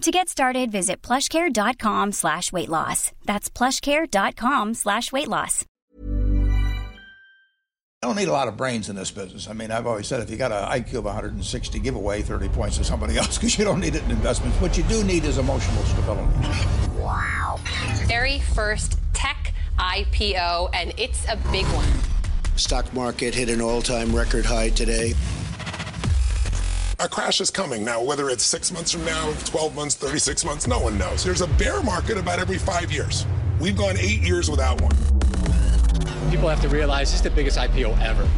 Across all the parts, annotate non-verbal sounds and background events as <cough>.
To get started, visit plushcare.com slash weight loss. That's plushcare.com slash weight loss. I don't need a lot of brains in this business. I mean, I've always said if you got an IQ of 160, give away 30 points to somebody <laughs> else because you don't need it in investments. What you do need is emotional stability. Wow. Very first tech IPO, and it's a big one. Stock market hit an all-time record high today. A crash is coming now, whether it's six months from now, 12 months, 36 months, no one knows. There's a bear market about every five years. We've gone eight years without one. People have to realize this is the biggest IPO ever.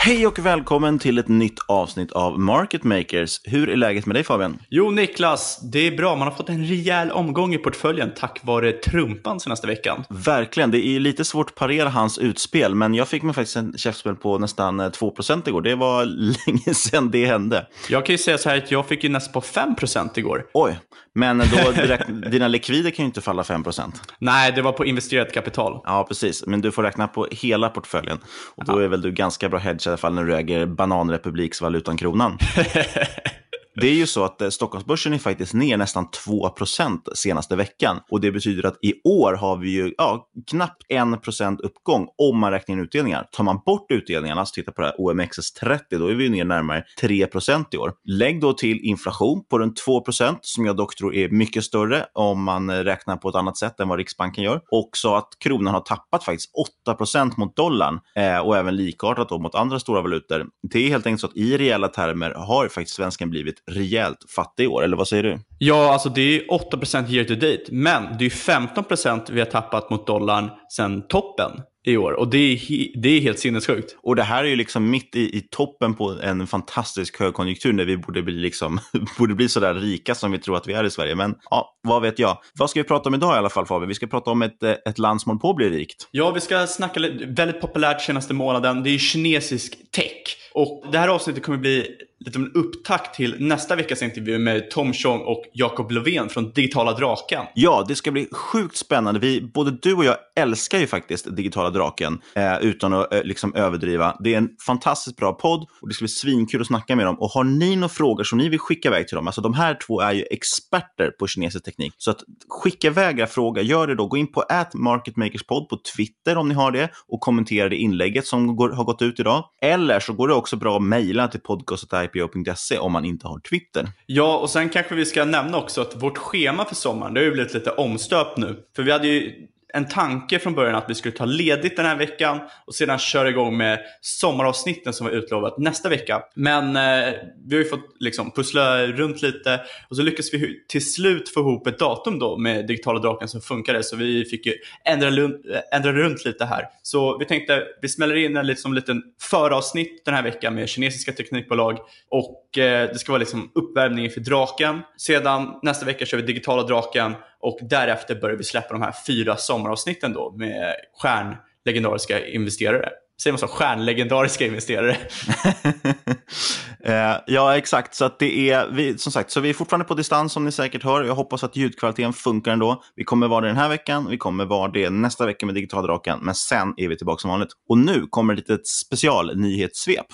Hej och välkommen till ett nytt avsnitt av Market Makers. Hur är läget med dig Fabian? Jo Niklas, det är bra. Man har fått en rejäl omgång i portföljen tack vare Trumpan senaste veckan. Verkligen. Det är lite svårt att parera hans utspel, men jag fick mig faktiskt en käftspel på nästan 2% igår. Det var <laughs> länge sedan det hände. Jag kan ju säga så här att jag fick ju nästan på 5% igår. Oj, men då direkt, <laughs> dina likvider kan ju inte falla 5%. Nej, det var på investerat kapital. Ja, precis. Men du får räkna på hela portföljen. Och då är väl du ganska bra hedge i alla fall när du äger bananrepubliksvalutan kronan. <laughs> Det är ju så att eh, Stockholmsbörsen är faktiskt ner nästan 2% senaste veckan. Och det betyder att i år har vi ju ja, knappt 1% uppgång om man räknar in utdelningar. Tar man bort utdelningarna, så titta på det här OMXS30, då är vi ner närmare 3% i år. Lägg då till inflation på runt 2% som jag dock tror är mycket större om man eh, räknar på ett annat sätt än vad Riksbanken gör. Också att kronan har tappat faktiskt 8% mot dollarn eh, och även likartat då mot andra stora valutor. Det är helt enkelt så att i reella termer har faktiskt svensken blivit rejält fattig i år, eller vad säger du? Ja, alltså det är 8% year to date, men det är 15% vi har tappat mot dollarn sedan toppen i år. Och det är, det är helt sinnessjukt. Och det här är ju liksom mitt i, i toppen på en fantastisk högkonjunktur när vi borde bli, liksom, <laughs> borde bli sådär rika som vi tror att vi är i Sverige. Men ja, vad vet jag. Vad ska vi prata om idag i alla fall Fabian? Vi ska prata om ett, eh, ett land som håller på att bli rikt. Ja, vi ska snacka väldigt populärt senaste månaden. Det är kinesisk tech. Och det här avsnittet kommer bli lite av en upptakt till nästa veckas intervju med Tom Chong och Jakob Löfven från Digitala Draken. Ja, det ska bli sjukt spännande. Vi, både du och jag älskar ju faktiskt Digitala Draken, eh, utan att eh, liksom överdriva. Det är en fantastiskt bra podd och det ska bli svinkul att snacka med dem. Och har ni några frågor som ni vill skicka iväg till dem, alltså de här två är ju experter på kinesisk teknik. Så att skicka iväg era frågor, gör det då. Gå in på @marketmakerspod på Twitter om ni har det och kommentera det inlägget som går, har gått ut idag. Eller så går det också bra att mejla till podcastet IPO.se om man inte har Twitter. Ja, och sen kanske vi ska nämna också att vårt schema för sommaren, det har ju blivit lite omstöpt nu. För vi hade ju en tanke från början att vi skulle ta ledigt den här veckan och sedan köra igång med sommaravsnitten som var utlovat nästa vecka. Men eh, vi har ju fått liksom, pussla runt lite och så lyckades vi till slut få ihop ett datum då med digitala draken som funkade så vi fick ju ändra, eh, ändra runt lite här. Så vi tänkte vi smäller in en liksom, liten föravsnitt den här veckan med kinesiska teknikbolag och eh, det ska vara liksom uppvärmning inför draken. Sedan nästa vecka kör vi digitala draken och därefter börjar vi släppa de här fyra sommaravsnitten då med stjärnlegendariska investerare. Säger man så? Stjärnlegendariska investerare. <laughs> eh, ja, exakt. Så att det är, vi, som sagt, så vi är fortfarande på distans som ni säkert hör. Jag hoppas att ljudkvaliteten funkar ändå. Vi kommer vara det den här veckan, vi kommer vara det nästa vecka med Digitaldraken, men sen är vi tillbaka som vanligt. Och nu kommer ett litet specialnyhetssvep.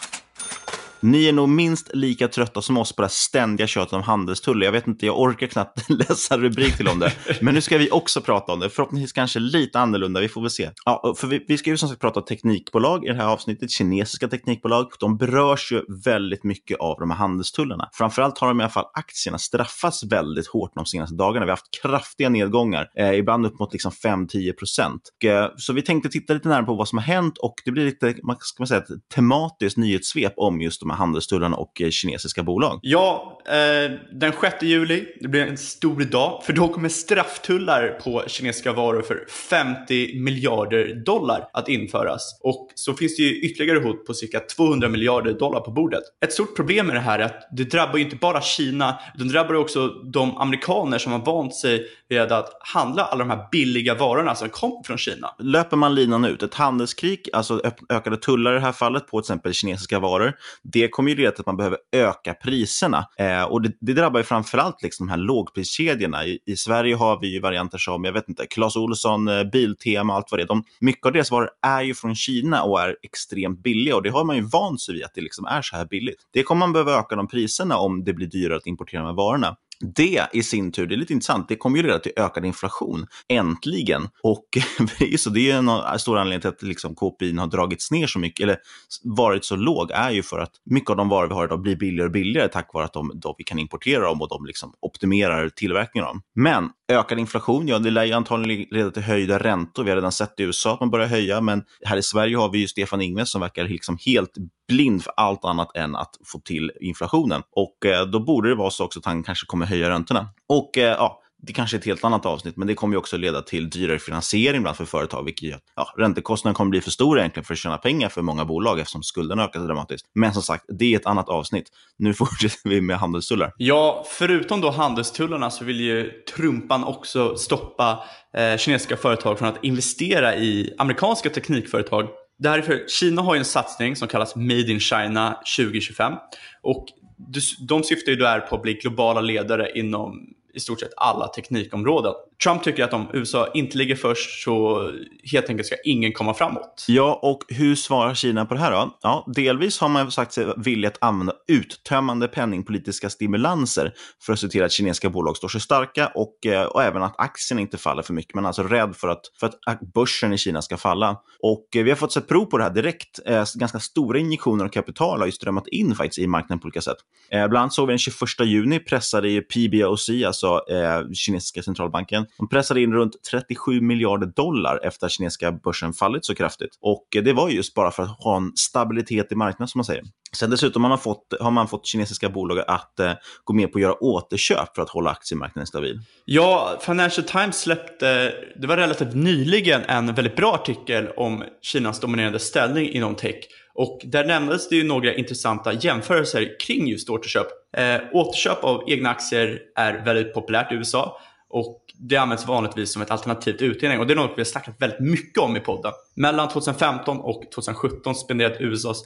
Ni är nog minst lika trötta som oss på det ständiga köttet om handelstullar. Jag vet inte, jag orkar knappt <laughs> läsa rubrik till om det. Men nu ska vi också prata om det. Förhoppningsvis kanske lite annorlunda, vi får väl se. Ja, för vi, vi ska ju som sagt prata teknikbolag i det här avsnittet, kinesiska teknikbolag. De berörs ju väldigt mycket av de här handelstullarna. Framförallt har de i alla fall aktierna straffats väldigt hårt de senaste dagarna. Vi har haft kraftiga nedgångar, eh, ibland upp mot liksom 5-10 procent. Eh, så vi tänkte titta lite närmare på vad som har hänt och det blir lite, man ska man säga, ett tematiskt nyhetssvep om just de här handelstullarna och eh, kinesiska bolag. Ja, eh, den 6 juli, det blir en stor dag, för då kommer strafftullar på kinesiska varor för 50 miljarder dollar att införas. Och så finns det ju ytterligare hot på cirka 200 miljarder dollar på bordet. Ett stort problem med det här är att det drabbar ju inte bara Kina, utan det drabbar också de amerikaner som har vant sig vid att handla alla de här billiga varorna som kommer från Kina. Löper man linan ut, ett handelskrig, alltså ökade tullar i det här fallet på till exempel kinesiska varor, det det kommer ju leda till att man behöver öka priserna. Eh, och det, det drabbar ju framförallt liksom de här lågpriskedjorna. I, I, Sverige har vi ju varianter som, jag vet inte, Clas Ohlson, eh, Biltema, allt vad det är. De, mycket av deras varor är ju från Kina och är extremt billiga och det har man ju vant sig vid att det liksom är så här billigt. Det kommer man behöva öka de priserna om det blir dyrare att importera de här varorna. Det i sin tur, det är lite intressant, det kommer ju leda till ökad inflation. Äntligen! Och <laughs> så det är en stor anledning till att liksom KPI har dragits ner så mycket, eller varit så låg, är ju för att mycket av de varor vi har idag blir billigare och billigare tack vare att de, då vi kan importera dem och de liksom optimerar tillverkningen av dem. Men ökad inflation, ja det lär ju antagligen leda till höjda räntor. Vi har redan sett i USA att man börjar höja, men här i Sverige har vi ju Stefan Ingves som verkar liksom helt blind för allt annat än att få till inflationen. Och eh, då borde det vara så också att han kanske kommer höja räntorna. Och eh, ja, det kanske är ett helt annat avsnitt, men det kommer ju också leda till dyrare finansiering bland för företag, vilket gör att ja, räntekostnaden kommer bli för stor egentligen för att tjäna pengar för många bolag eftersom skulden ökar dramatiskt. Men som sagt, det är ett annat avsnitt. Nu <laughs> fortsätter vi med handelstullar. Ja, förutom då handelstullarna så vill ju Trumpan också stoppa eh, kinesiska företag från att investera i amerikanska teknikföretag Därför, Kina har ju en satsning som kallas Made in China 2025 och de syftar ju där på att bli globala ledare inom i stort sett alla teknikområden. Trump tycker att om USA inte ligger först så helt enkelt ska ingen komma framåt. Ja, och hur svarar Kina på det här då? Ja, delvis har man sagt sig vilja att använda uttömmande penningpolitiska stimulanser för att se till att kinesiska bolag står sig starka och, eh, och även att aktien inte faller för mycket. Man är alltså rädd för att, för att börsen i Kina ska falla. Och eh, vi har fått se prov på det här direkt. Eh, ganska stora injektioner av kapital har ju strömmat in faktiskt i marknaden på olika sätt. Bland annat såg vi den 21 juni pressade ju PBOC, alltså kinesiska centralbanken, de pressade in runt 37 miljarder dollar efter att kinesiska börsen fallit så kraftigt. Och det var just bara för att ha en stabilitet i marknaden som man säger. Sen dessutom har man fått, har man fått kinesiska bolag att eh, gå med på att göra återköp för att hålla aktiemarknaden stabil. Ja, Financial Times släppte, det var relativt nyligen, en väldigt bra artikel om Kinas dominerande ställning inom tech. Och där nämndes det ju några intressanta jämförelser kring just återköp. Eh, återköp av egna aktier är väldigt populärt i USA. Och det används vanligtvis som ett alternativ till utdelning och det är något vi har snackat väldigt mycket om i podden. Mellan 2015 och 2017 spenderade USAs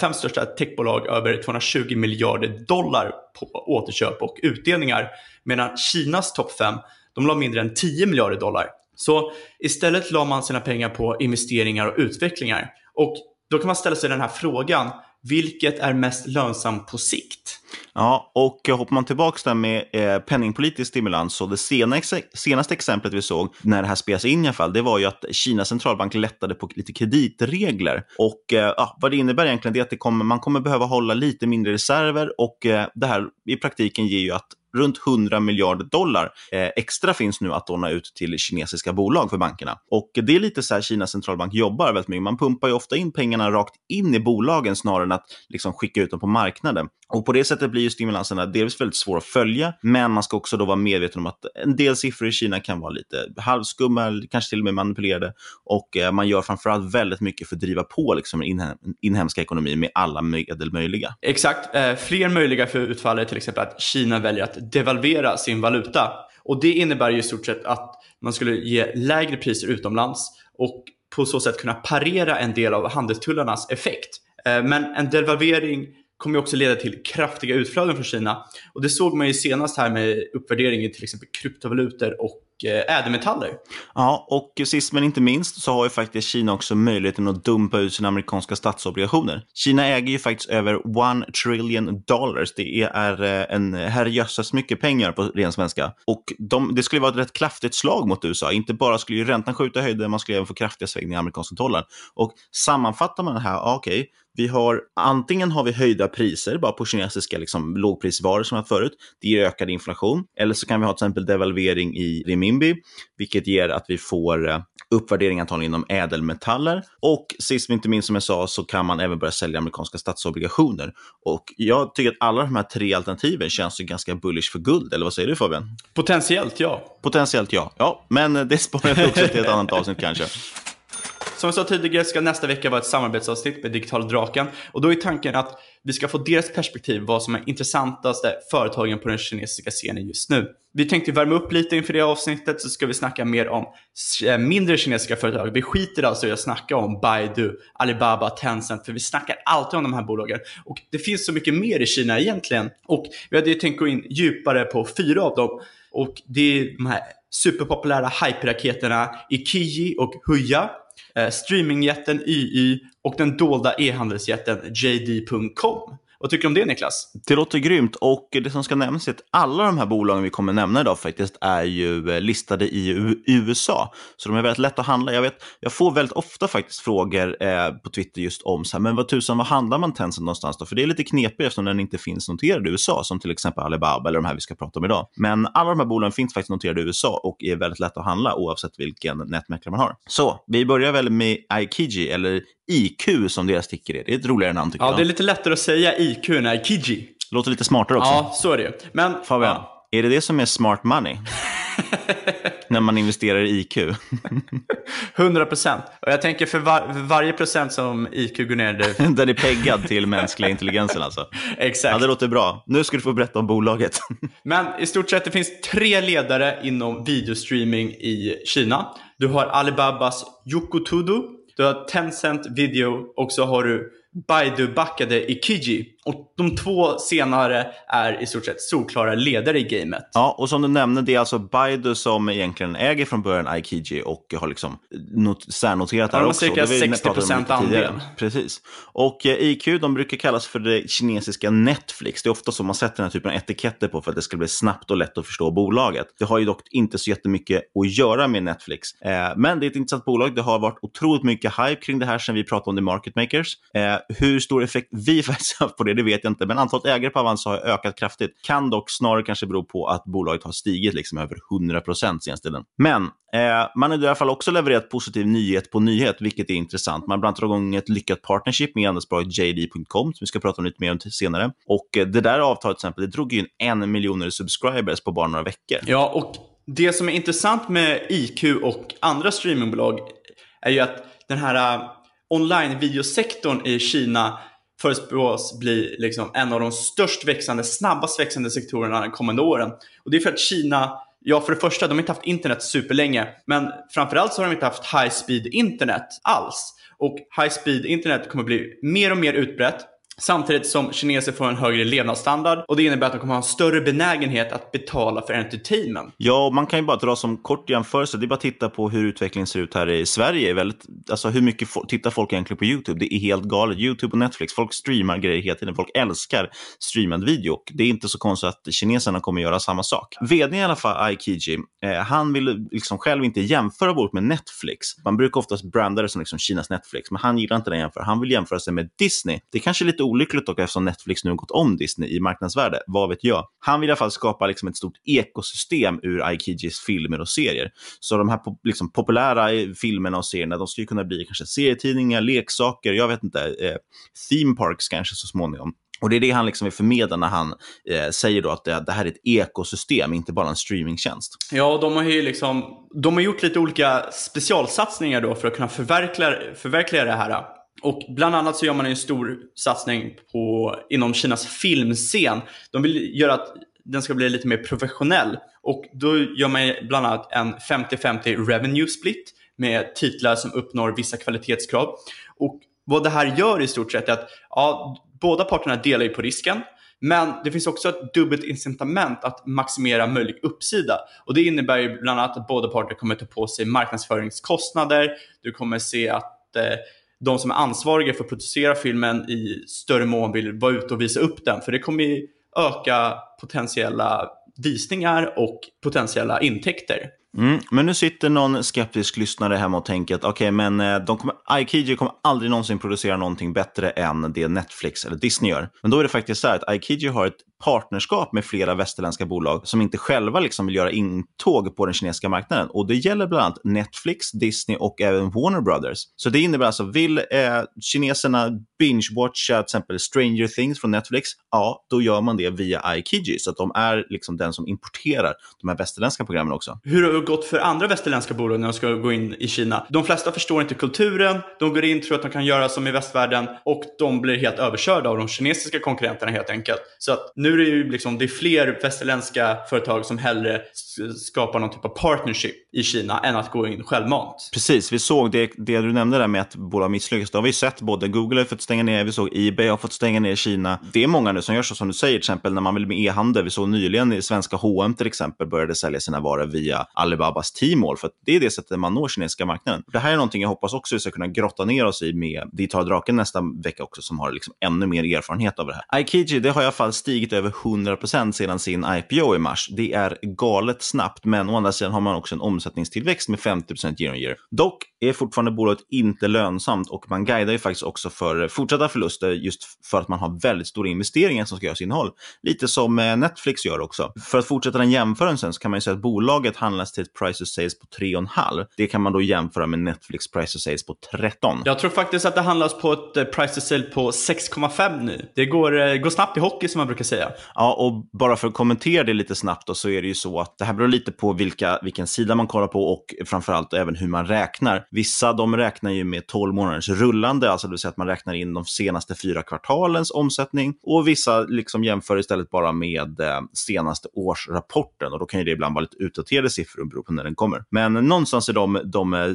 fem största techbolag över 220 miljarder dollar på återköp och utdelningar. Medan Kinas topp fem, de la mindre än 10 miljarder dollar. Så istället la man sina pengar på investeringar och utvecklingar. Och då kan man ställa sig den här frågan, vilket är mest lönsamt på sikt? Ja, och hoppar man tillbaka där med eh, penningpolitisk stimulans, så det senaste, senaste exemplet vi såg när det här spelas in i alla fall, det var ju att Kinas centralbank lättade på lite kreditregler. Och eh, ja, vad det innebär egentligen är att det kommer, man kommer behöva hålla lite mindre reserver och eh, det här i praktiken ger ju att runt 100 miljarder dollar eh, extra finns nu att låna ut till kinesiska bolag för bankerna. Och det är lite så här Kinas centralbank jobbar väldigt mycket. Man pumpar ju ofta in pengarna rakt in i bolagen snarare än att liksom skicka ut dem på marknaden. Och på det sättet blir ju stimulanserna delvis väldigt svåra att följa, men man ska också då vara medveten om att en del siffror i Kina kan vara lite halvskumma, kanske till och med manipulerade. Och eh, man gör framförallt väldigt mycket för att driva på liksom, den inhem inhemska ekonomin med alla medel möjliga. Exakt. Eh, fler möjliga för utfall är till exempel att Kina väljer att devalvera sin valuta. Och det innebär ju i stort sett att man skulle ge lägre priser utomlands och på så sätt kunna parera en del av handelstullarnas effekt. Eh, men en devalvering kommer också leda till kraftiga utflöden från Kina. Och det såg man ju senast här med uppvärderingen i till exempel kryptovalutor och Eh, ädelmetaller. Ja, och sist men inte minst så har ju faktiskt Kina också möjligheten att dumpa ut sina amerikanska statsobligationer. Kina äger ju faktiskt över one trillion dollars. Det är eh, en herrejösses mycket pengar på ren svenska. Och de, det skulle vara ett rätt kraftigt slag mot USA. Inte bara skulle ju räntan skjuta höjden, man skulle även få kraftiga svängningar i amerikanska dollarn. Och sammanfattar man det här, okej, okay, vi har, antingen har vi höjda priser bara på kinesiska liksom, lågprisvaror som jag förut. Det ger ökad inflation. Eller så kan vi ha till exempel devalvering i renminbi, vilket ger att vi får uh, uppvärdering antagligen inom ädelmetaller. Och sist men inte minst som jag sa så kan man även börja sälja amerikanska statsobligationer. Och jag tycker att alla de här tre alternativen känns ju ganska bullish för guld. Eller vad säger du Fabian? Potentiellt ja. Potentiellt ja. Ja, men det sparar vi också till ett annat avsnitt kanske. Som jag sa tidigare ska nästa vecka vara ett samarbetsavsnitt med Digitala Draken och då är tanken att vi ska få deras perspektiv vad som är intressantaste företagen på den kinesiska scenen just nu. Vi tänkte värma upp lite inför det avsnittet så ska vi snacka mer om eh, mindre kinesiska företag. Vi skiter alltså i att snacka om Baidu, Alibaba, Tencent för vi snackar alltid om de här bolagen. Och det finns så mycket mer i Kina egentligen. Och vi hade ju tänkt gå in djupare på fyra av dem. Och det är de här superpopulära hype-raketerna Ikiji och Huya Eh, streamingjätten YY och den dolda e-handelsjätten JD.com. Vad tycker du om det Niklas? Det låter grymt och det som ska nämnas är att alla de här bolagen vi kommer nämna idag faktiskt är ju eh, listade i USA. Så de är väldigt lätta att handla. Jag, vet, jag får väldigt ofta faktiskt frågor eh, på Twitter just om så här, men vad tusan, vad handlar man Tencent någonstans då? För det är lite knepigt eftersom den inte finns noterad i USA, som till exempel Alibaba eller de här vi ska prata om idag. Men alla de här bolagen finns faktiskt noterade i USA och är väldigt lätta att handla oavsett vilken nätmäklare man har. Så vi börjar väl med Aikiji, eller IQ som deras sticker är. Det är ett roligare namn tycker ja, jag. Ja, det är lite lättare att säga IQ än Aikiji. Låter lite smartare också. Ja, så är det Men, Fabian, ja. är det det som är smart money? <laughs> När man investerar i IQ? 100 <laughs> procent. Och jag tänker för, var, för, varje procent som IQ går ner... Det... <laughs> Den är peggad till mänskliga intelligensen alltså? Exakt. Ja, det låter bra. Nu ska du få berätta om bolaget. Men i stort sett det finns tre ledare inom videostreaming i Kina. Du har Alibabas Yokotudo, du har Tencent Video och så har du Baidu-backade Ikiji. Och de två senare är i stort sett solklara ledare i gamet. Ja, och som du nämnde, det är alltså Baidu som egentligen äger från början Ikiji och har liksom not särnoterat det här också. Cirka 60 procent andel. Precis. Och eh, IQ, de brukar kallas för det kinesiska Netflix. Det är ofta så man sätter den här typen av etiketter på för att det ska bli snabbt och lätt att förstå bolaget. Det har ju dock inte så jättemycket att göra med Netflix. Eh, men det är ett intressant bolag. Det har varit otroligt mycket hype kring det här sedan vi pratade om The Market Makers. Eh, hur stor effekt vi <laughs> faktiskt haft på det, det vet jag inte. Men antalet ägare på Avanza har ökat kraftigt. Kan dock snarare kanske bero på att bolaget har stigit liksom över 100 procent senaste tiden. Men eh, man har i alla fall också levererat positiv nyhet på nyhet, vilket är intressant. Man har bland annat dragit igång ett lyckat partnership med handelsbolaget JD.com, som vi ska prata om lite mer om senare. Och eh, det där avtalet till exempel, det drog in en miljoner subscribers på bara några veckor. Ja, och det som är intressant med IQ och andra streamingbolag är ju att den här eh, online-videosektorn i Kina förutspås bli liksom en av de störst växande, snabbast växande sektorerna de kommande åren. Och det är för att Kina, ja för det första, de har inte haft internet superlänge, men framförallt så har de inte haft high speed internet alls. Och high speed internet kommer bli mer och mer utbrett Samtidigt som kineser får en högre levnadsstandard och det innebär att de kommer ha en större benägenhet att betala för entertainment. Ja, man kan ju bara dra som kort jämförelse. Det är bara att titta på hur utvecklingen ser ut här i Sverige. Väldigt, alltså hur mycket tittar folk egentligen på YouTube? Det är helt galet. YouTube och Netflix, folk streamar grejer hela tiden. Folk älskar streamad video och det är inte så konstigt att kineserna kommer göra samma sak. Vd i alla fall, Aikiji, eh, han vill liksom själv inte jämföra vårt med Netflix. Man brukar oftast branda det som liksom Kinas Netflix, men han gillar inte den jämförelsen. Han vill jämföra sig med Disney. Det är kanske lite olyckligt dock eftersom Netflix nu har gått om Disney i marknadsvärde. Vad vet jag? Han vill i alla fall skapa liksom ett stort ekosystem ur Aikijis filmer och serier. Så de här liksom, populära eh, filmerna och serierna, de ska ju kunna bli kanske serietidningar, leksaker, jag vet inte, eh, theme parks kanske så småningom. Och det är det han liksom vill förmedla när han eh, säger då att det, det, här är ett ekosystem, inte bara en streamingtjänst. Ja, de har ju liksom, de har gjort lite olika specialsatsningar då för att kunna förverkliga, förverkliga det här. Och bland annat så gör man en stor satsning på, inom Kinas filmscen. De vill göra att den ska bli lite mer professionell. Och då gör man bland annat en 50-50 revenue split med titlar som uppnår vissa kvalitetskrav. Och vad det här gör i stort sett är att ja, båda parterna delar ju på risken. Men det finns också ett dubbelt incitament att maximera möjlig uppsida. Och det innebär ju bland annat att båda parter kommer ta på sig marknadsföringskostnader. Du kommer se att eh, de som är ansvariga för att producera filmen i större mån vill vara ute och visa upp den. För det kommer ju öka potentiella visningar och potentiella intäkter. Mm, men nu sitter någon skeptisk lyssnare hemma och tänker att okej, okay, men eh, de kommer, Aikiji kommer aldrig någonsin producera någonting bättre än det Netflix eller Disney gör. Men då är det faktiskt så här att Aikiji har ett partnerskap med flera västerländska bolag som inte själva liksom vill göra intåg på den kinesiska marknaden. Och det gäller bland annat Netflix, Disney och även Warner Brothers. Så det innebär alltså, vill eh, kineserna binge-watcha till exempel Stranger Things från Netflix, ja, då gör man det via iKiji. Så att de är liksom den som importerar de här västerländska programmen också. Hur har det gått för andra västerländska bolag när de ska gå in i Kina? De flesta förstår inte kulturen, de går in, tror att de kan göra som i västvärlden och de blir helt överkörda av de kinesiska konkurrenterna helt enkelt. Så att nu är det ju liksom, det är fler västerländska företag som hellre skapar någon typ av partnership i Kina än att gå in självmant. Precis, vi såg det, det du nämnde där med att bolag misslyckas. Det har vi sett, både Google har fått stänga ner, vi såg Ebay har fått stänga ner i Kina. Det är många nu som gör så som du säger, till exempel när man vill med e-handel. Vi såg nyligen i svenska H&M till exempel började sälja sina varor via Alibabas Tmall, för det är det sättet man når kinesiska marknaden. Det här är någonting jag hoppas också vi ska kunna grotta ner oss i med Digitala Draken nästa vecka också, som har liksom ännu mer erfarenhet av det här. Aikiji, det har i alla fall stigit över 100% sedan sin IPO i mars. Det är galet snabbt, men å andra sidan har man också en omsättningstillväxt med 50% year on year. Dock är fortfarande bolaget inte lönsamt och man guidar ju faktiskt också för fortsatta förluster just för att man har väldigt stora investeringar som ska göras innehåll. Lite som eh, Netflix gör också. För att fortsätta den jämförelsen så kan man ju säga att bolaget handlas till ett price to sales på 3,5. Det kan man då jämföra med Netflix price to sales på 13. Jag tror faktiskt att det handlas på ett eh, price to sales på 6,5 nu. Det går, eh, går snabbt i hockey som man brukar säga. Ja, och bara för att kommentera det lite snabbt då, så är det ju så att det här beror lite på vilka, vilken sida man kollar på och framförallt även hur man räknar. Vissa de räknar ju med 12 månaders rullande, alltså det vill säga att man räknar in de senaste fyra kvartalens omsättning och vissa liksom jämför istället bara med eh, senaste årsrapporten och då kan ju det ibland vara lite utdaterade siffror beroende på när den kommer. Men någonstans i de, de eh,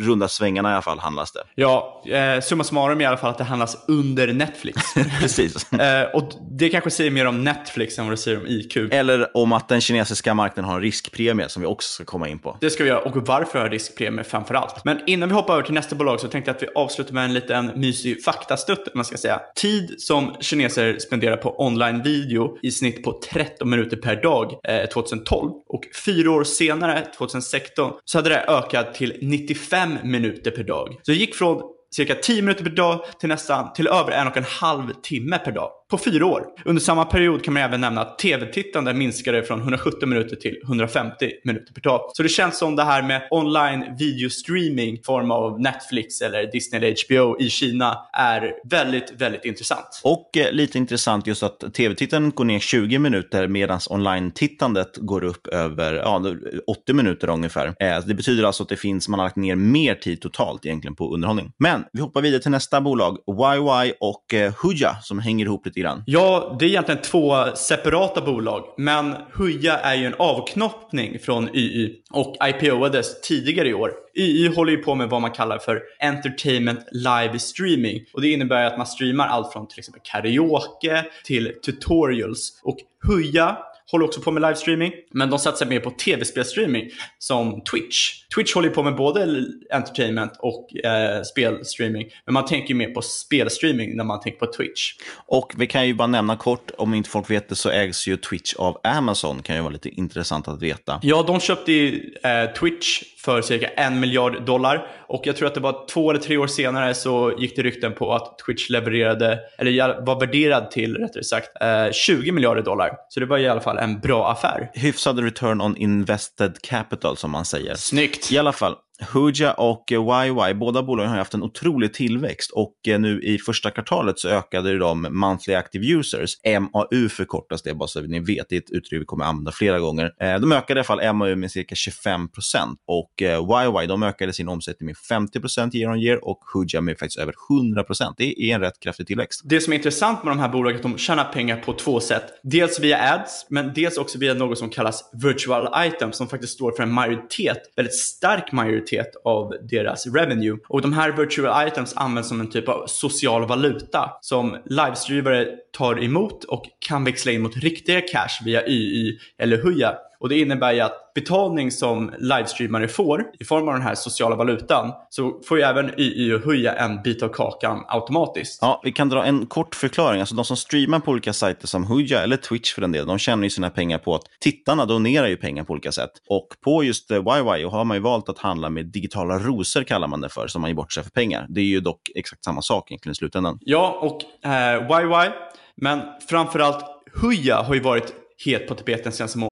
runda svängarna i alla fall handlas det. Ja, eh, summa summarum i alla fall att det handlas under Netflix. <laughs> Precis. <laughs> eh, och det kanske säger mer om Netflix än vad det säger om IQ. Eller om att den kinesiska marknaden har en riskpremie som vi också ska komma in på. Det ska vi göra och varför har riskpremie framför allt. Men innan vi hoppar över till nästa bolag så tänkte jag att vi avslutar med en liten mysig faktastutt, man ska säga. Tid som kineser spenderar på online video i snitt på 13 minuter per dag eh, 2012 och fyra år senare, 2016, så hade det ökat till 95 minuter per dag. Så det gick från cirka 10 minuter per dag till nästan till över en och en halv timme per dag på fyra år. Under samma period kan man även nämna att tv-tittande minskade från 170 minuter till 150 minuter per dag. Så det känns som det här med online videostreaming i form av Netflix eller Disney eller HBO i Kina är väldigt, väldigt intressant. Och eh, lite intressant just att tv-tittandet går ner 20 minuter medan online-tittandet går upp över ja, 80 minuter ungefär. Eh, det betyder alltså att det finns, man har lagt ner mer tid totalt egentligen på underhållning. Men vi hoppar vidare till nästa bolag, YY och eh, Huja som hänger ihop lite grann. Ja, det är egentligen två separata bolag, men Huja är ju en avknoppning från YY och IPOades tidigare i år. YY håller ju på med vad man kallar för Entertainment Live Streaming och det innebär att man streamar allt från till exempel karaoke till tutorials och Huja håller också på med livestreaming, men de satsar mer på tv-spelstreaming som Twitch. Twitch håller på med både entertainment och eh, spelstreaming, men man tänker mer på spelstreaming när man tänker på Twitch. Och vi kan ju bara nämna kort, om inte folk vet det så ägs ju Twitch av Amazon, kan ju vara lite intressant att veta. Ja, de köpte ju eh, Twitch för cirka en miljard dollar. Och jag tror att det var två eller tre år senare så gick det rykten på att Twitch levererade, eller var värderad till rättare sagt, 20 miljarder dollar. Så det var i alla fall en bra affär. Hyfsad return on invested capital som man säger. Snyggt. I alla fall, Hooja och eh, YY, båda bolagen har haft en otrolig tillväxt och eh, nu i första kvartalet så ökade de monthly active users, MAU förkortas det bara så att ni vet, det är ett uttryck vi kommer använda flera gånger. Eh, de ökade i alla fall MAU med cirka 25 procent och YY, de ökade sin omsättning med 50 procent year on year och Hooja med faktiskt över 100 procent. Det är en rätt kraftig tillväxt. Det som är intressant med de här bolagen är att de tjänar pengar på två sätt. Dels via ads, men dels också via något som kallas virtual items som faktiskt står för en majoritet, väldigt stark majoritet majoritet av deras revenue. Och de här virtual items används som en typ av social valuta som livestreamare tar emot och kan växla in mot riktiga cash via YY eller Huya. Och det innebär ju att betalning som livestreamare får i form av den här sociala valutan så får ju även YY och höja en bit av kakan automatiskt. Ja, vi kan dra en kort förklaring. Alltså de som streamar på olika sajter som Huja eller Twitch för den delen, de tjänar ju sina pengar på att tittarna donerar ju pengar på olika sätt. Och på just YY eh, har man ju valt att handla med digitala rosor kallar man det för, som man ger bort sig för pengar. Det är ju dock exakt samma sak egentligen i slutändan. Ja, och eh, YY, men framförallt Huja har ju varit het på tapeten senaste.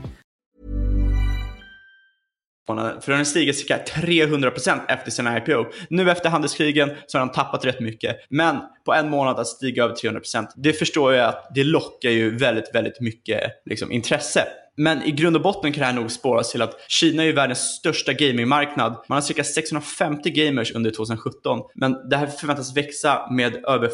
För den har stigit cirka 300% efter sin IPO. Nu efter handelskrigen så har den tappat rätt mycket. Men på en månad att stiga över 300%, det förstår jag att det lockar ju väldigt, väldigt mycket liksom, intresse. Men i grund och botten kan det här nog spåras till att Kina är världens största gamingmarknad. Man har cirka 650 gamers under 2017, men det här förväntas växa med över 40%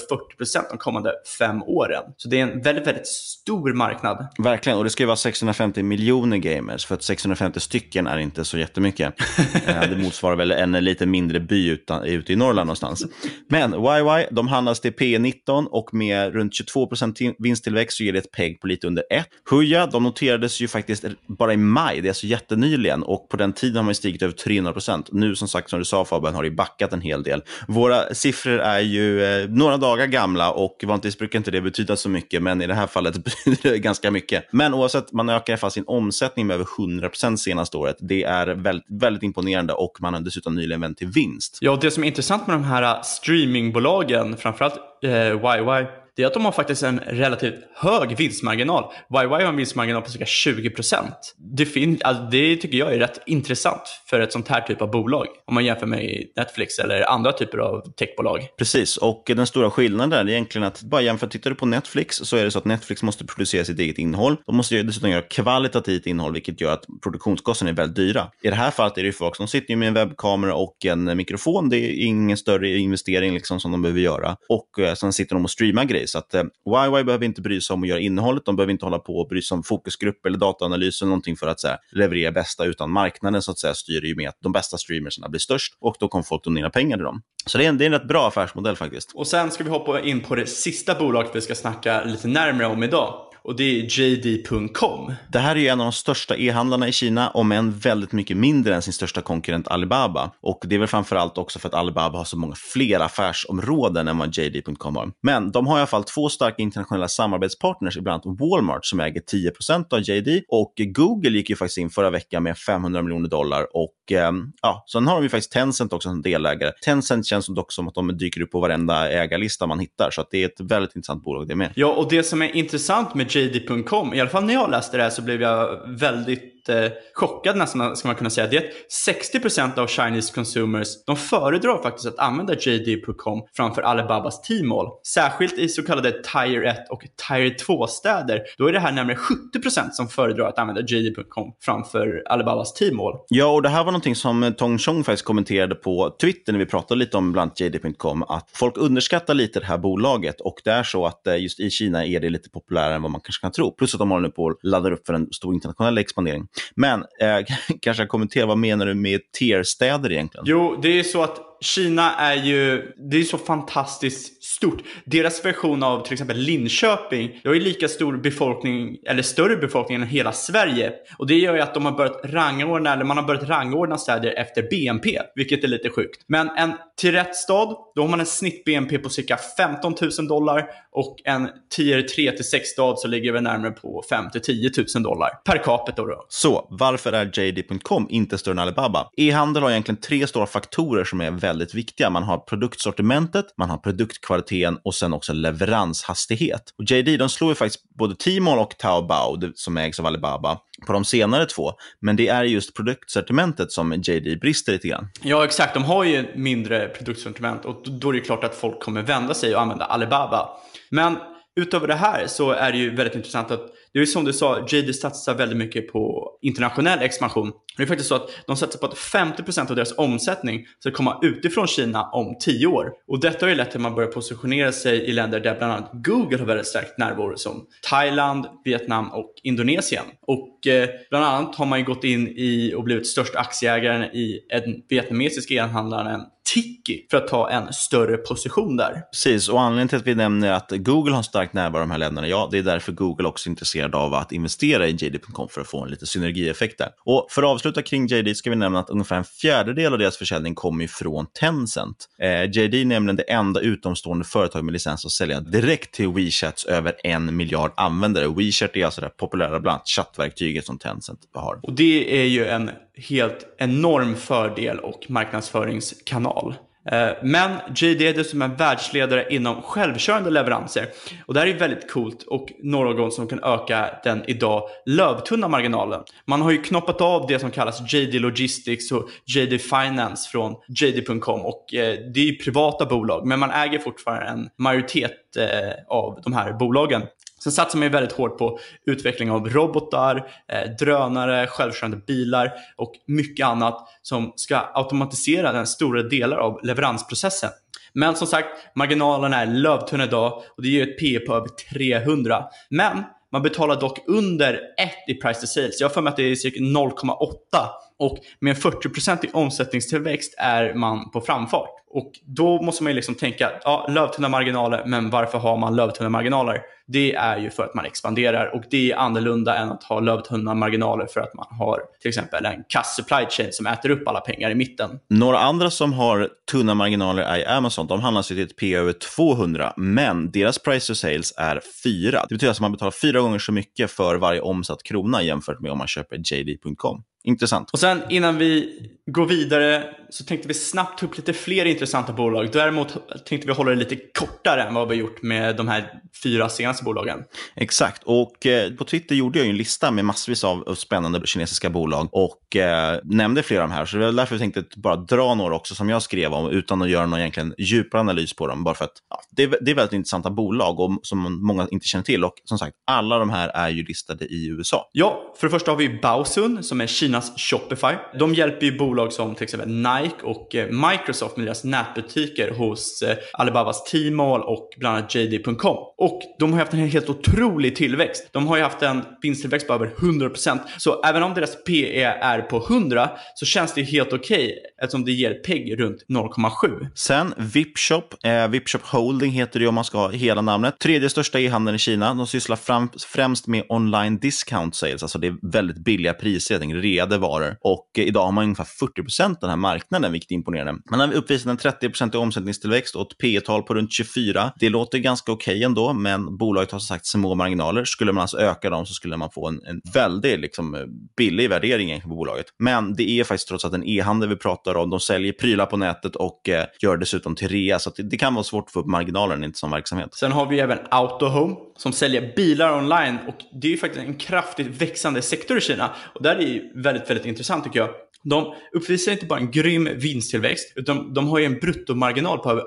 de kommande fem åren. Så det är en väldigt, väldigt stor marknad. Verkligen, och det ska ju vara 650 miljoner gamers, för att 650 stycken är inte så jättemycket. <laughs> Eh, det motsvarar väl en lite mindre by utan, ute i Norrland någonstans. Men YY, de handlas till P19 och med runt 22% vinsttillväxt så ger det ett PEG på lite under 1. Huya, de noterades ju ju faktiskt bara i maj, det är alltså jättenyligen. Och på den tiden har man stigit över 300 procent. Nu som sagt, som du sa Fabian, har det backat en hel del. Våra siffror är ju eh, några dagar gamla och vanligtvis brukar inte det betyda så mycket, men i det här fallet <laughs> betyder det ganska mycket. Men oavsett, man ökar i alla fall sin omsättning med över 100 procent senaste året. Det är väldigt, väldigt imponerande och man har dessutom nyligen vänt till vinst. Ja, det som är intressant med de här streamingbolagen, framförallt eh, YY, det är att de har faktiskt en relativt hög vinstmarginal. YY har en vinstmarginal på cirka 20%. Det, fin- alltså det tycker jag är rätt intressant för ett sånt här typ av bolag. Om man jämför med Netflix eller andra typer av techbolag. Precis, och den stora skillnaden är egentligen att bara jämför, tittar du på Netflix så är det så att Netflix måste producera sitt eget innehåll. De måste dessutom göra kvalitativt innehåll, vilket gör att produktionskostnaderna är väldigt dyra. I det här fallet är det folk som sitter med en webbkamera och en mikrofon. Det är ingen större investering liksom som de behöver göra. Och eh, sen sitter de och streamar grejer. Så att eh, YY behöver inte bry sig om att göra innehållet. De behöver inte hålla på och bry sig om fokusgrupp eller dataanalys eller någonting för att så här, leverera bästa, utan marknaden så att säga styr ju med att de bästa streamersarna blir störst och då kommer folk donera pengar till dem. Så det är en, det är en rätt bra affärsmodell faktiskt. Och sen ska vi hoppa in på det sista bolaget vi ska snacka lite närmare om idag. Och det är JD.com. Det här är ju en av de största e-handlarna i Kina, om än väldigt mycket mindre än sin största konkurrent Alibaba. Och det är väl framförallt också för att Alibaba har så många fler affärsområden än vad JD.com har. Men de har i alla fall två starka internationella samarbetspartners, ibland Walmart som äger 10% av JD och Google gick ju faktiskt in förra veckan med 500 miljoner dollar och eh, ja, sen har de ju faktiskt Tencent också som delägare. Tencent känns dock som att de dyker upp på varenda ägarlista man hittar, så att det är ett väldigt intressant bolag det med. Ja, och det som är intressant med JD.com, i alla fall när jag läste det här så blev jag väldigt lite chockad nästan, ska man kunna säga. Det är att 60% av Chinese consumers, de föredrar faktiskt att använda JD.com framför Alibabas Tmall. Särskilt i så kallade Tier 1 och Tier 2-städer. Då är det här närmare 70% som föredrar att använda JD.com framför Alibabas Tmall. Ja, och det här var någonting som Tong Chong faktiskt kommenterade på Twitter när vi pratade lite om bland JD.com, att folk underskattar lite det här bolaget och det är så att eh, just i Kina är det lite populärare än vad man kanske kan tro. Plus att de håller nu på att ladda upp för en stor internationell expandering. Men eh, <laughs> kanske kommentera, vad menar du med tierstäder egentligen? Jo, det är så att Kina är ju, det är så fantastiskt stort. Deras version av till exempel Linköping, det har ju lika stor befolkning, eller större befolkning än hela Sverige. Och det gör ju att de har börjat rangordna, eller man har börjat rangordna städer efter BNP, vilket är lite sjukt. Men en till rätt stad, då har man en snitt BNP på cirka 15 000 dollar och en tier 3 till 6 stad så ligger vi närmare på 5 till 10 000 dollar per capita då. Så varför är JD.com inte större än Alibaba? E-handel har egentligen tre stora faktorer som är väldigt viktiga. Man har produktsortimentet, man har produktkvaliteten och sen också leveranshastighet. Och JD de slår ju faktiskt både Tmall och Taobao som ägs av Alibaba på de senare två. Men det är just produktsortimentet som JD brister lite grann. Ja, exakt. De har ju mindre produktsortiment och då är det klart att folk kommer vända sig och använda Alibaba. Men utöver det här så är det ju väldigt intressant att det är som du sa, JD satsar väldigt mycket på internationell expansion. Det är faktiskt så att de satsar på att 50% av deras omsättning ska komma utifrån Kina om 10 år. Och detta har ju lett till att man börjar positionera sig i länder där bland annat Google har väldigt starkt närvaro som Thailand, Vietnam och Indonesien. Och eh, bland annat har man ju gått in i och blivit största aktieägaren i en vietnamesisk e-handlare Tiki för att ta en större position där. Precis, och anledningen till att vi nämner att Google har starkt närvaro i de här länderna, ja, det är därför Google också är intresserad av att investera i JD.com för att få en lite synergieffekt där. Och för att avsluta kring JD ska vi nämna att ungefär en fjärdedel av deras försäljning kommer från Tencent. Eh, JD är nämligen det enda utomstående företag med licens att sälja direkt till WeChats över en miljard användare. WeChat är alltså det populära bland annat chattverktyget som Tencent har. Och det är ju en helt enorm fördel och marknadsföringskanal. Eh, men JD är dessutom en världsledare inom självkörande leveranser. Och det här är väldigt coolt och något som kan öka den idag lövtunna marginalen. Man har ju knoppat av det som kallas JD Logistics och JD Finance från JD.com och eh, det är ju privata bolag men man äger fortfarande en majoritet eh, av de här bolagen. Sen satsar man ju väldigt hårt på utveckling av robotar, eh, drönare, självkörande bilar och mycket annat som ska automatisera den stora delar av leveransprocessen. Men som sagt, marginalerna är lövtunna idag och det ger ett P på över 300. Men man betalar dock under 1 i price to sales. Jag har för mig att det är cirka 0,8 och med en 40% i omsättningstillväxt är man på framfart. Och då måste man ju liksom tänka, ja, lövtunna marginaler, men varför har man lövtunna marginaler? Det är ju för att man expanderar och det är annorlunda än att ha lövtunna marginaler för att man har till exempel en kass supply chain som äter upp alla pengar i mitten. Några andra som har tunna marginaler är Amazon. De handlas till ett P över 200, men deras price to sales är 4. Det betyder att man betalar fyra gånger så mycket för varje omsatt krona jämfört med om man köper JD.com. Intressant. Och sen innan vi går vidare så tänkte vi snabbt ta upp lite fler intressanta bolag. Däremot tänkte vi hålla det lite kortare än vad vi gjort med de här fyra senaste bolagen. Exakt, och eh, på Twitter gjorde jag ju en lista med massvis av spännande kinesiska bolag och eh, nämnde flera av de här. Så det var därför jag tänkte bara dra några också som jag skrev om utan att göra någon egentligen djupare analys på dem. Bara för att ja, det, är, det är väldigt intressanta bolag och, som många inte känner till. Och som sagt, alla de här är ju listade i USA. Ja, för det första har vi Baosun som är Kinas Shopify. De hjälper ju bolag som till exempel Nike och eh, Microsoft med deras nätbutiker hos eh, Alibabas Tmall och bland annat JD.com. Och de har haft en helt otrolig tillväxt. De har ju haft en vinsttillväxt på över 100%. Så även om deras PE är på 100 så känns det helt okej okay, eftersom det ger PEG runt 0,7. Sen Vipshop, eh, Vipshop Holding heter det om man ska ha hela namnet. Tredje största e-handeln i Kina. De sysslar fram, främst med online discount sales, alltså det är väldigt billiga priser, reade varor. Och eh, idag har man ungefär 40 procent av den här marknaden, vilket är imponerande. Man har uppvisat en 30 i omsättningstillväxt och ett P tal på runt 24. Det låter ganska okej okay ändå, men bolaget har som sagt små marginaler. Skulle man alltså öka dem så skulle man få en, en väldigt liksom, eh, billig värdering på bolaget. Men det är faktiskt trots allt en e-handel vi pratar om. De säljer prylar på nätet och eh, gör dessutom till rea, så det, det, kan vara svårt att få upp marginalen i en sån verksamhet. Sen har vi även Autohome som säljer bilar online och det är ju faktiskt en kraftigt växande sektor i Kina. Och där är det väldigt, väldigt väldigt intressant tycker jag. De uppvisar inte bara en grym vinsttillväxt, utan de har ju en bruttomarginal på över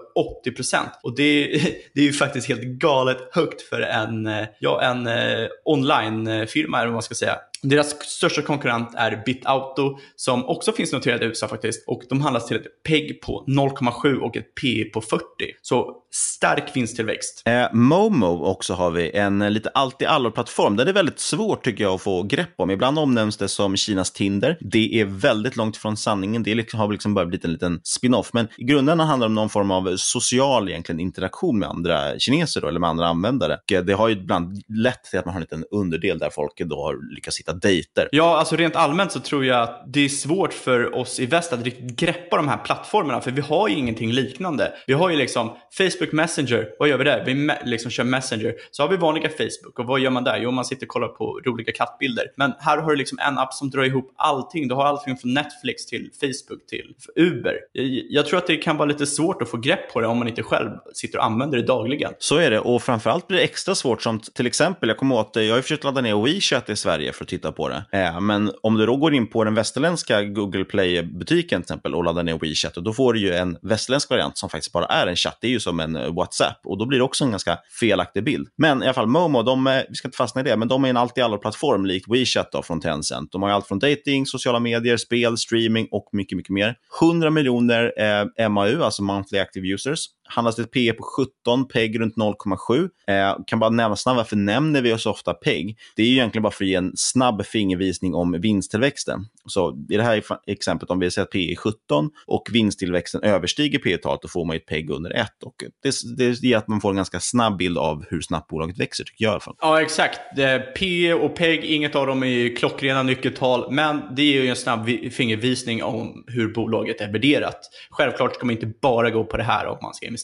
80%. Och det, <laughs> det är ju faktiskt helt galet högt för en, eh, ja, en eh, onlinefirma eller vad man ska säga. Deras största konkurrent är BitAuto som också finns noterad i USA faktiskt. Och de handlas till ett PEG på 0,7 och ett PE på 40. Så stark vinsttillväxt. Eh, Momo också har vi, en lite allt i allo-plattform. Den är väldigt svårt tycker jag att få grepp om. Ibland omnämns det som Kinas Tinder. Det är väldigt långt från sanningen. Det liksom, har liksom bara blivit en liten spin-off. Men i grunden handlar det om någon form av social egentligen, interaktion med andra kineser då, eller med andra användare. Och det har ju ibland lett till att man har en liten underdel där folk då har lyckats hitta dejter. Ja, alltså rent allmänt så tror jag att det är svårt för oss i väst att riktigt greppa de här plattformarna. För vi har ju ingenting liknande. Vi har ju liksom Facebook Messenger. Vad gör vi där? Vi liksom kör Messenger. Så har vi vanliga Facebook. Och vad gör man där? Jo, man sitter och kollar på roliga kattbilder. Men här har du liksom en app som drar ihop allting. Du har allting från Netflix till Facebook till Uber. Jag, jag tror att det kan vara lite svårt att få grepp på det om man inte själv sitter och använder det dagligen. Så är det. Och framförallt blir det extra svårt som till exempel, jag kommer åt, jag har försökt ladda ner WeChat i Sverige för att titta på det. Eh, men om du då går in på den västerländska Google Play-butiken till exempel och laddar ner WeChat, då får du ju en västerländsk variant som faktiskt bara är en chatt. Det är ju som en än eh, WhatsApp och då blir det också en ganska felaktig bild. Men i alla fall Momo, de, vi ska inte fastna i det, men de är en allt i allo-plattform likt WeChat då, från Tencent. De har allt från dating, sociala medier, spel, streaming och mycket, mycket mer. 100 miljoner eh, MAU, alltså monthly active users handlas det ett PE på 17, PEG runt 0,7. Eh, kan bara nämna snabbt varför nämner vi oss ofta PEG? Det är ju egentligen bara för att ge en snabb fingervisning om vinsttillväxten. Så i det här exemplet, om vi säger att PE är 17 och vinsttillväxten överstiger PE talet då får man ett PEG under 1. Och det, det ger att man får en ganska snabb bild av hur snabbt bolaget växer, tycker jag i alla fall. Ja, exakt. Eh, PE och PEG, inget av dem är klockrena nyckeltal, men det ger ju en snabb fingervisning om hur bolaget är värderat. Självklart ska man inte bara gå på det här om man ska investera.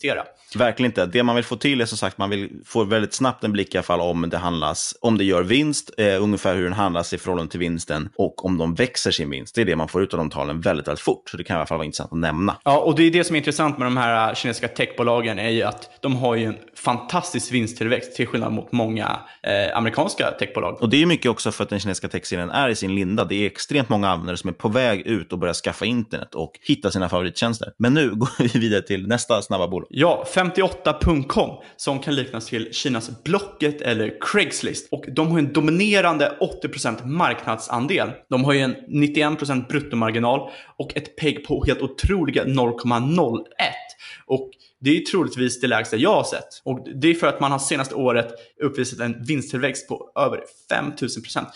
Verkligen inte. Det man vill få till är som sagt, man vill få väldigt snabbt en blick i alla fall om det handlas, om det gör vinst, eh, ungefär hur den handlas i förhållande till vinsten och om de växer sin vinst. Det är det man får ut av de talen väldigt, väldigt fort. Så det kan i alla fall vara intressant att nämna. Ja, och det är det som är intressant med de här kinesiska techbolagen är ju att de har ju en fantastisk vinsttillväxt till skillnad mot många eh, amerikanska techbolag. Och det är mycket också för att den kinesiska techserien är i sin linda. Det är extremt många användare som är på väg ut och börjar skaffa internet och hitta sina favorittjänster. Men nu <laughs> går vi vidare till nästa snabba bolag. Ja, 58.com som kan liknas till Kinas Blocket eller Craigslist. Och de har en dominerande 80% marknadsandel. De har ju en 91% bruttomarginal och ett PEG på helt otroliga 0,01. Och Det är troligtvis det lägsta jag har sett. Och det är för att man har senaste året uppvisat en vinsttillväxt på över 5000 procent.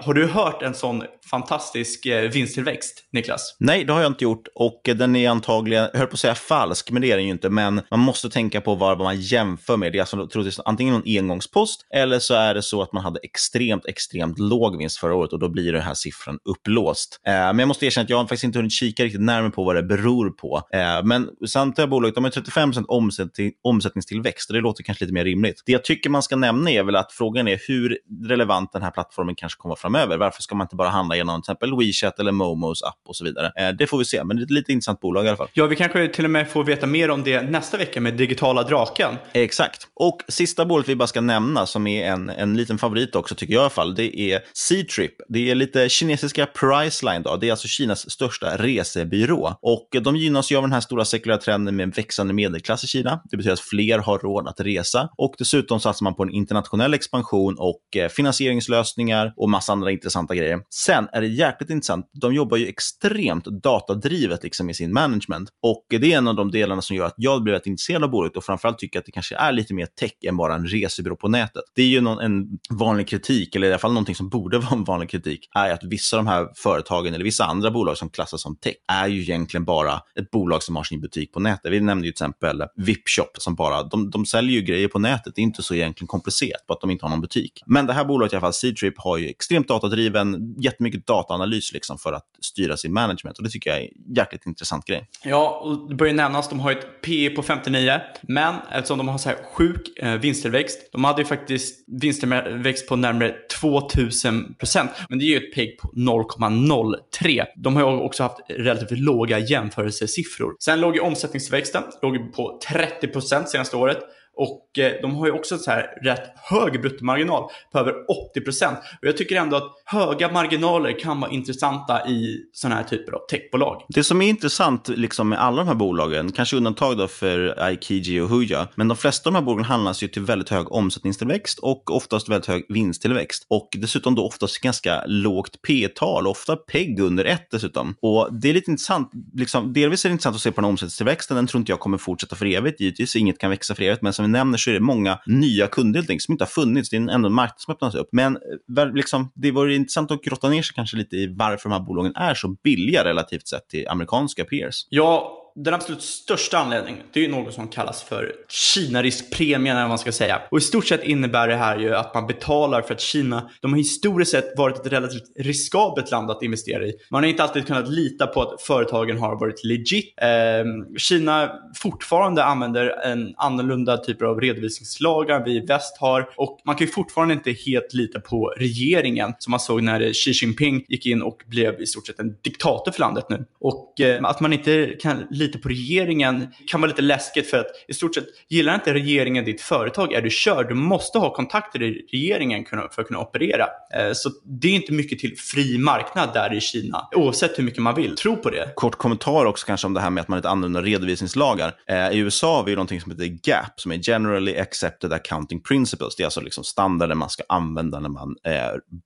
Har du hört en sån fantastisk eh, vinsttillväxt, Niklas? Nej, det har jag inte gjort och eh, den är antagligen, jag höll på att säga falsk, men det är den ju inte. Men man måste tänka på vad man jämför med. Det är alltså troligtvis antingen någon engångspost eller så är det så att man hade extremt, extremt låg vinst förra året och då blir den här siffran upplåst. Eh, men jag måste erkänna att jag har faktiskt inte hunnit kika riktigt närmare på vad det beror på. Eh, men samtliga bolag de har 35 omsättning, omsättningstillväxt och det låter kanske lite mer rimligt. Det jag tycker man ska nämna är väl att frågan är hur relevant den här plattformen kanske kommer framöver. Varför ska man inte bara handla genom till exempel WeChat eller Momos app och så vidare? Eh, det får vi se, men det är ett lite intressant bolag i alla fall. Ja, vi kanske till och med får veta mer om det nästa vecka med Digitala Draken. Exakt. Och sista bolaget vi bara ska nämna, som är en, en liten favorit också tycker jag i alla fall, det är C-Trip. Det är lite kinesiska Priceline då. Det är alltså Kinas största resebyrå. Och de gynnas ju av den här stora sekulära trenden med en växande medelklass i Kina. Det betyder att fler har råd att resa och dessutom satsar man på en internationell expansion och eh, finansieringslösningar och massa andra intressanta grejer. Sen är det jäkligt intressant. De jobbar ju extremt datadrivet liksom i sin management och det är en av de delarna som gör att jag blev rätt intresserad av bolaget och framförallt tycker att det kanske är lite mer tech än bara en resebyrå på nätet. Det är ju någon, en vanlig kritik, eller i alla fall någonting som borde <laughs> vara en vanlig kritik, är att vissa av de här företagen eller vissa andra bolag som klassas som tech är ju egentligen bara ett bolag som har sin butik på nätet. Vi nämnde ju till exempel Vipshop som bara, de, de säljer ju grejer på nätet. Det är inte så egentligen komplicerat på att de inte har någon butik. Men det här bolaget i alla fall, Seedtrip, har ju extremt datadriven, jättemycket dataanalys liksom för att styra sin management och det tycker jag är en jäkligt intressant grej. Ja, och det börjar nämnas, de har ett P på 59, men eftersom de har så här sjuk eh, vinsttillväxt, de hade ju faktiskt vinsttillväxt på närmare 2000 procent, men det är ju ett PEG på 0,03. De har ju också haft relativt låga jämförelsesiffror. Sen låg ju omsättningstillväxten låg på 30 procent senaste året och eh, de har ju också så här rätt hög bruttomarginal på över 80%. Och jag tycker ändå att höga marginaler kan vara intressanta i sådana här typer av techbolag. Det som är intressant liksom med alla de här bolagen, kanske undantag då för Aikiji och Huya, men de flesta av de här bolagen handlas ju till väldigt hög omsättningstillväxt och oftast väldigt hög vinsttillväxt. Och dessutom då oftast ganska lågt P-tal, ofta PEG under 1 dessutom. Och det är lite intressant, liksom, delvis är det intressant att se på den omsättningstillväxten, den tror inte jag kommer fortsätta för evigt, givetvis, inget kan växa för evigt, men som som vi nämner så är det många nya kunder helt enkelt, som inte har funnits. Det är ändå en marknad som öppnas upp. Men eh, liksom, det vore intressant att grotta ner sig kanske lite i varför de här bolagen är så billiga relativt sett till amerikanska peers. Ja, den absolut största anledningen, det är ju något som kallas för Kina-riskpremien eller vad man ska säga. Och i stort sett innebär det här ju att man betalar för att Kina, de har historiskt sett varit ett relativt riskabelt land att investera i. Man har inte alltid kunnat lita på att företagen har varit legit. Eh, Kina fortfarande använder en annorlunda typ av redovisningslagar vi i väst har och man kan ju fortfarande inte helt lita på regeringen som man såg när Xi Jinping gick in och blev i stort sett en diktator för landet nu. Och eh, att man inte kan lite på regeringen kan vara lite läskigt för att i stort sett gillar inte regeringen ditt företag är du körd. Du måste ha kontakter i regeringen för att kunna operera. Eh, så det är inte mycket till fri marknad där i Kina, oavsett hur mycket man vill. Tro på det. Kort kommentar också kanske om det här med att man inte använder redovisningslagar. Eh, I USA har vi någonting som heter GAP, som är Generally Accepted Accounting Principles. Det är alltså liksom standarden man ska använda när man eh,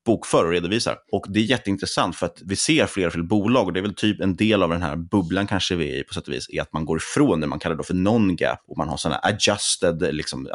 bokför och redovisar. Och det är jätteintressant för att vi ser fler och fler bolag och det är väl typ en del av den här bubblan kanske vi är i på sätt och vis, är att man går ifrån det man kallar då för non-gap och man har sådana adjusted, liksom,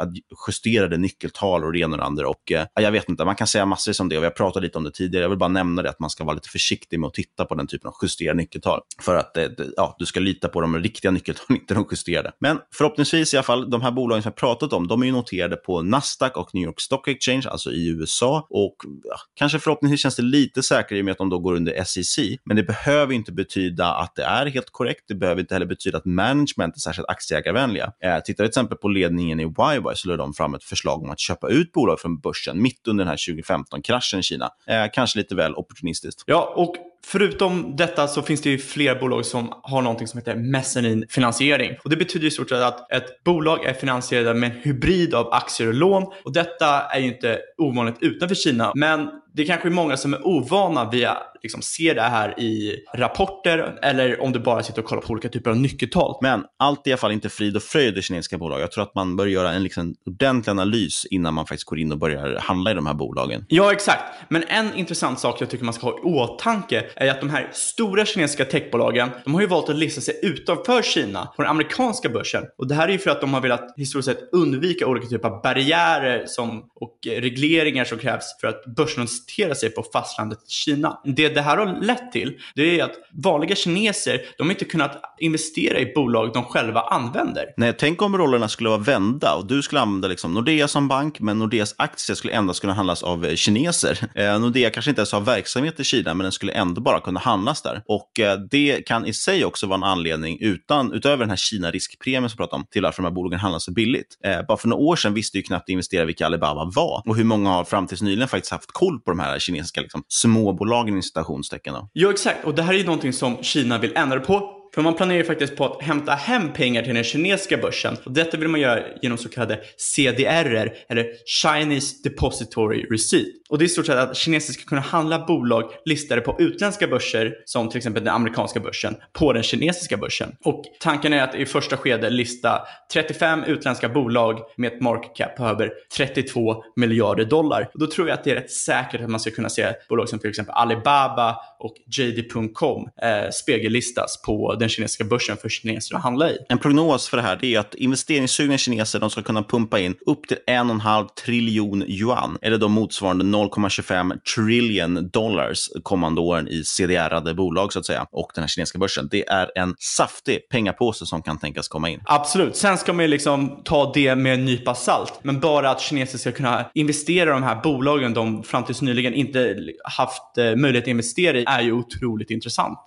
justerade nyckeltal och det ena och det andra. Och, eh, jag vet inte, man kan säga massor om det och vi har pratat lite om det tidigare. Jag vill bara nämna det att man ska vara lite försiktig med att titta på den typen av justerade nyckeltal. För att eh, ja, du ska lita på de riktiga nyckeltalen, <laughs> inte de justerade. Men förhoppningsvis i alla fall, de här bolagen som jag pratat om, de är ju noterade på Nasdaq och New York Stock Exchange, alltså i USA. Och ja, kanske förhoppningsvis känns det lite säkrare i och med att de då går under SEC. Men det behöver inte betyda att det är helt korrekt. Det behöver inte heller det betyder att management är särskilt aktieägarvänliga. Eh, tittar till exempel på ledningen i YY så lade de fram ett förslag om att köpa ut bolag från börsen mitt under den här 2015-kraschen i Kina. Eh, kanske lite väl opportunistiskt. Ja, och Förutom detta så finns det ju fler bolag som har någonting som heter mezzanine finansiering. Och det betyder i stort sett att ett bolag är finansierat med en hybrid av aktier och lån. Och detta är ju inte ovanligt utanför Kina, men det är kanske är många som är ovana via liksom ser det här i rapporter eller om du bara sitter och kollar på olika typer av nyckeltal. Men allt är i alla fall inte frid och fröjd i kinesiska bolag. Jag tror att man bör göra en liksom ordentlig analys innan man faktiskt går in och börjar handla i de här bolagen. Ja, exakt. Men en intressant sak jag tycker man ska ha i åtanke är att de här stora kinesiska techbolagen, de har ju valt att lista sig utanför Kina på den amerikanska börsen. Och det här är ju för att de har velat historiskt sett undvika olika typer av barriärer som, och regleringar som krävs för att börsnotera sig på fastlandet Kina. Det det här har lett till, det är att vanliga kineser, de har inte kunnat investera i bolag de själva använder. Nej, tänk om rollerna skulle vara vända och du skulle använda liksom Nordea som bank, men Nordeas aktier skulle endast kunna handlas av eh, kineser. <laughs> Eh, Nordea kanske inte ens har verksamhet i Kina, men den skulle ändå bara kunna handlas där. Och eh, det kan i sig också vara en anledning, utan, utöver den här Kina-riskpremien som vi pratar om, till varför de här bolagen handlas så billigt. Eh, bara för några år sedan visste ju knappt investerare vilka Alibaba var och hur många har fram tills nyligen faktiskt haft koll på de här kinesiska liksom, småbolagen i citationstecken. Då. Ja, exakt. Och det här är ju någonting som Kina vill ändra på. För man planerar ju faktiskt på att hämta hem pengar till den kinesiska börsen. Och detta vill man göra genom så kallade CDR, eller Chinese Depository Receipt. Och det är i stort sett att kineser ska kunna handla bolag listade på utländska börser, som till exempel den amerikanska börsen, på den kinesiska börsen. Och tanken är att i första skede lista 35 utländska bolag med ett market cap på över 32 miljarder dollar. Och då tror jag att det är rätt säkert att man ska kunna se bolag som till exempel Alibaba och JD.com eh, spegellistas på den kinesiska börsen för kineser att handla i. En prognos för det här är att investeringssugna kineser de ska kunna pumpa in upp till 1,5 triljon yuan, eller då motsvarande 0,25 trillion dollars kommande åren i CDR-ade bolag så att säga, och den här kinesiska börsen. Det är en saftig pengapåse som kan tänkas komma in. Absolut. Sen ska man ju liksom ta det med en nypa salt. Men bara att kineser ska kunna investera i de här bolagen de fram tills nyligen inte haft eh, möjlighet att investera i är ju otroligt intressant.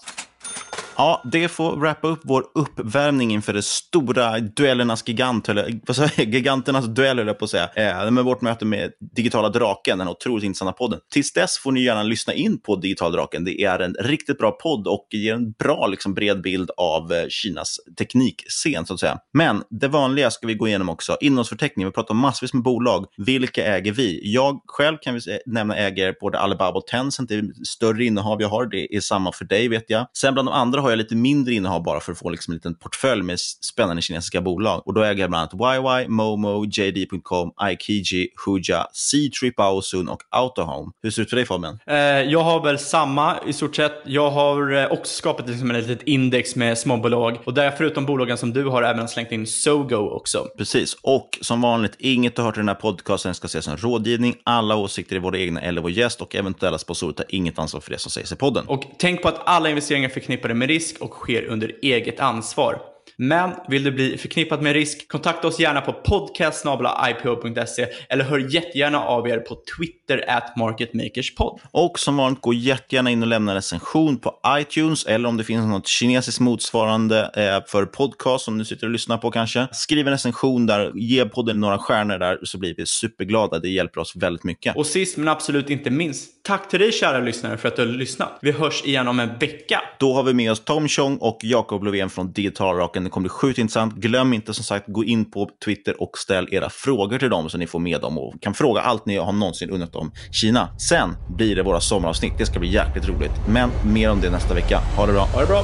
Ja, det får wrappa upp vår uppvärmning inför det stora duellernas gigant, eller vad säger jag, <laughs> giganternas duell, höll jag på att säga, eh, med vårt möte med Digitala Draken, den otroligt intressanta podden. Tills dess får ni gärna lyssna in på Digitala Draken. Det är en riktigt bra podd och ger en bra, liksom, bred bild av eh, Kinas teknikscen, så att säga. Men det vanliga ska vi gå igenom också. Innehållsförteckning, vi pratar om massvis med bolag. Vilka äger vi? Jag själv kan vi nämna äger både Alibaba och Tencent. Det är större innehav jag har. Det är samma för dig, vet jag. Sen bland de andra har jag lite mindre innehav bara för att få liksom en liten portfölj med spännande kinesiska bolag. Och då äger jag bland annat YY, Momo, JD.com, Aikiji, Huja, C-Trip, Aosun och Autohome. Hur ser det ut för dig Fabian? Eh, jag har väl samma i stort sett. Jag har eh, också skapat liksom ett litet index med småbolag och där förutom bolagen som du har även slängt in Sogo också. Precis, och som vanligt, inget du hört i den här podcasten ska ses som rådgivning. Alla åsikter är våra egna eller vår gäst och eventuella sponsorer tar inget ansvar för det som sägs i podden. Och tänk på att alla investeringar förknippade med risk och sker under eget ansvar. Men vill du bli förknippad med risk? Kontakta oss gärna på podcast.ipo.se eller hör jättegärna av er på Twitter at marketmakerspod. Och som vanligt, gå jättegärna in och lämna en recension på iTunes eller om det finns något kinesiskt motsvarande eh, för podcast som du sitter och lyssnar på kanske. Skriv en recension där, ge podden några stjärnor där så blir vi superglada. Det hjälper oss väldigt mycket. Och sist men absolut inte minst, tack till dig kära lyssnare för att du har lyssnat. Vi hörs igen om en vecka. Då har vi med oss Tom Chong och Jakob Lovén från Digital Rocken. Det kommer bli sjukt intressant. Glöm inte som sagt, gå in på Twitter och ställ era frågor till dem så ni får med dem och kan fråga allt ni har någonsin undrat om Kina. Sen blir det våra sommaravsnitt. Det ska bli jäkligt roligt. Men mer om det nästa vecka. Ha det bra. Ha det bra.